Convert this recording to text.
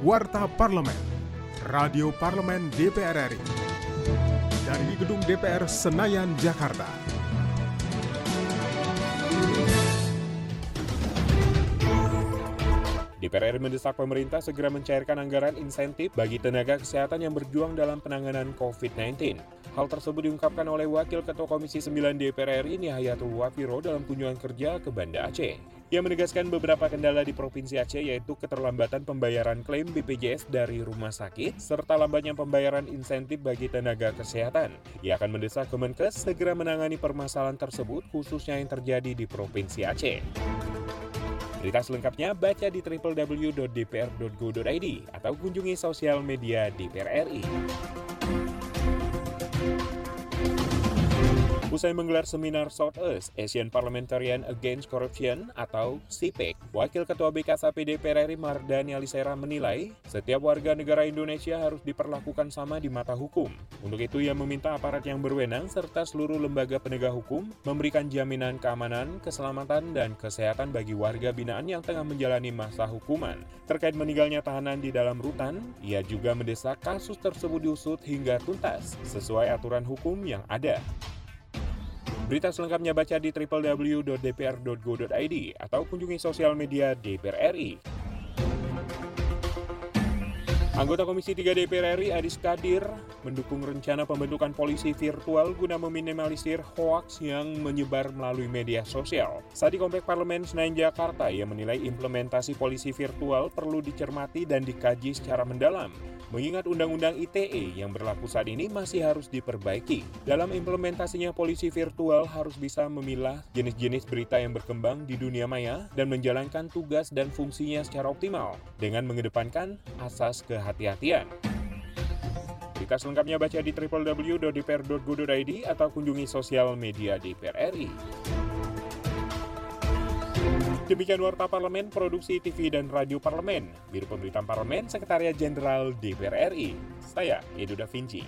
Warta Parlemen, Radio Parlemen DPR RI. Dari Gedung DPR Senayan, Jakarta. DPR RI mendesak pemerintah segera mencairkan anggaran insentif bagi tenaga kesehatan yang berjuang dalam penanganan COVID-19. Hal tersebut diungkapkan oleh Wakil Ketua Komisi 9 DPR RI Nihayatul Wafiro dalam kunjungan kerja ke Banda Aceh. Ia menegaskan beberapa kendala di Provinsi Aceh yaitu keterlambatan pembayaran klaim BPJS dari rumah sakit, serta lambatnya pembayaran insentif bagi tenaga kesehatan. Ia akan mendesak Kemenkes segera menangani permasalahan tersebut khususnya yang terjadi di Provinsi Aceh. Berita selengkapnya baca di www.dpr.go.id atau kunjungi sosial media DPR RI. Usai menggelar seminar Southeast Asian Parliamentarian Against Corruption atau CPEC, Wakil Ketua BKSAP DPR RI Mardani Alisera menilai setiap warga negara Indonesia harus diperlakukan sama di mata hukum. Untuk itu ia meminta aparat yang berwenang serta seluruh lembaga penegak hukum memberikan jaminan keamanan, keselamatan, dan kesehatan bagi warga binaan yang tengah menjalani masa hukuman. Terkait meninggalnya tahanan di dalam rutan, ia juga mendesak kasus tersebut diusut hingga tuntas sesuai aturan hukum yang ada. Berita selengkapnya baca di www.dpr.go.id atau kunjungi sosial media DPR RI. Anggota Komisi 3 DPR RI Adis Kadir mendukung rencana pembentukan polisi virtual guna meminimalisir hoaks yang menyebar melalui media sosial. Saat di Komplek Parlemen Senayan Jakarta, ia menilai implementasi polisi virtual perlu dicermati dan dikaji secara mendalam. Mengingat Undang-Undang ITE yang berlaku saat ini masih harus diperbaiki. Dalam implementasinya polisi virtual harus bisa memilah jenis-jenis berita yang berkembang di dunia maya dan menjalankan tugas dan fungsinya secara optimal dengan mengedepankan asas kehati-hatian. Berita selengkapnya baca di www.dpr.go.id atau kunjungi sosial media DPR RI. Demikian Warta Parlemen, Produksi TV dan Radio Parlemen, Biro Pemberitaan Parlemen, Sekretariat Jenderal DPR RI. Saya, Edo Da Vinci.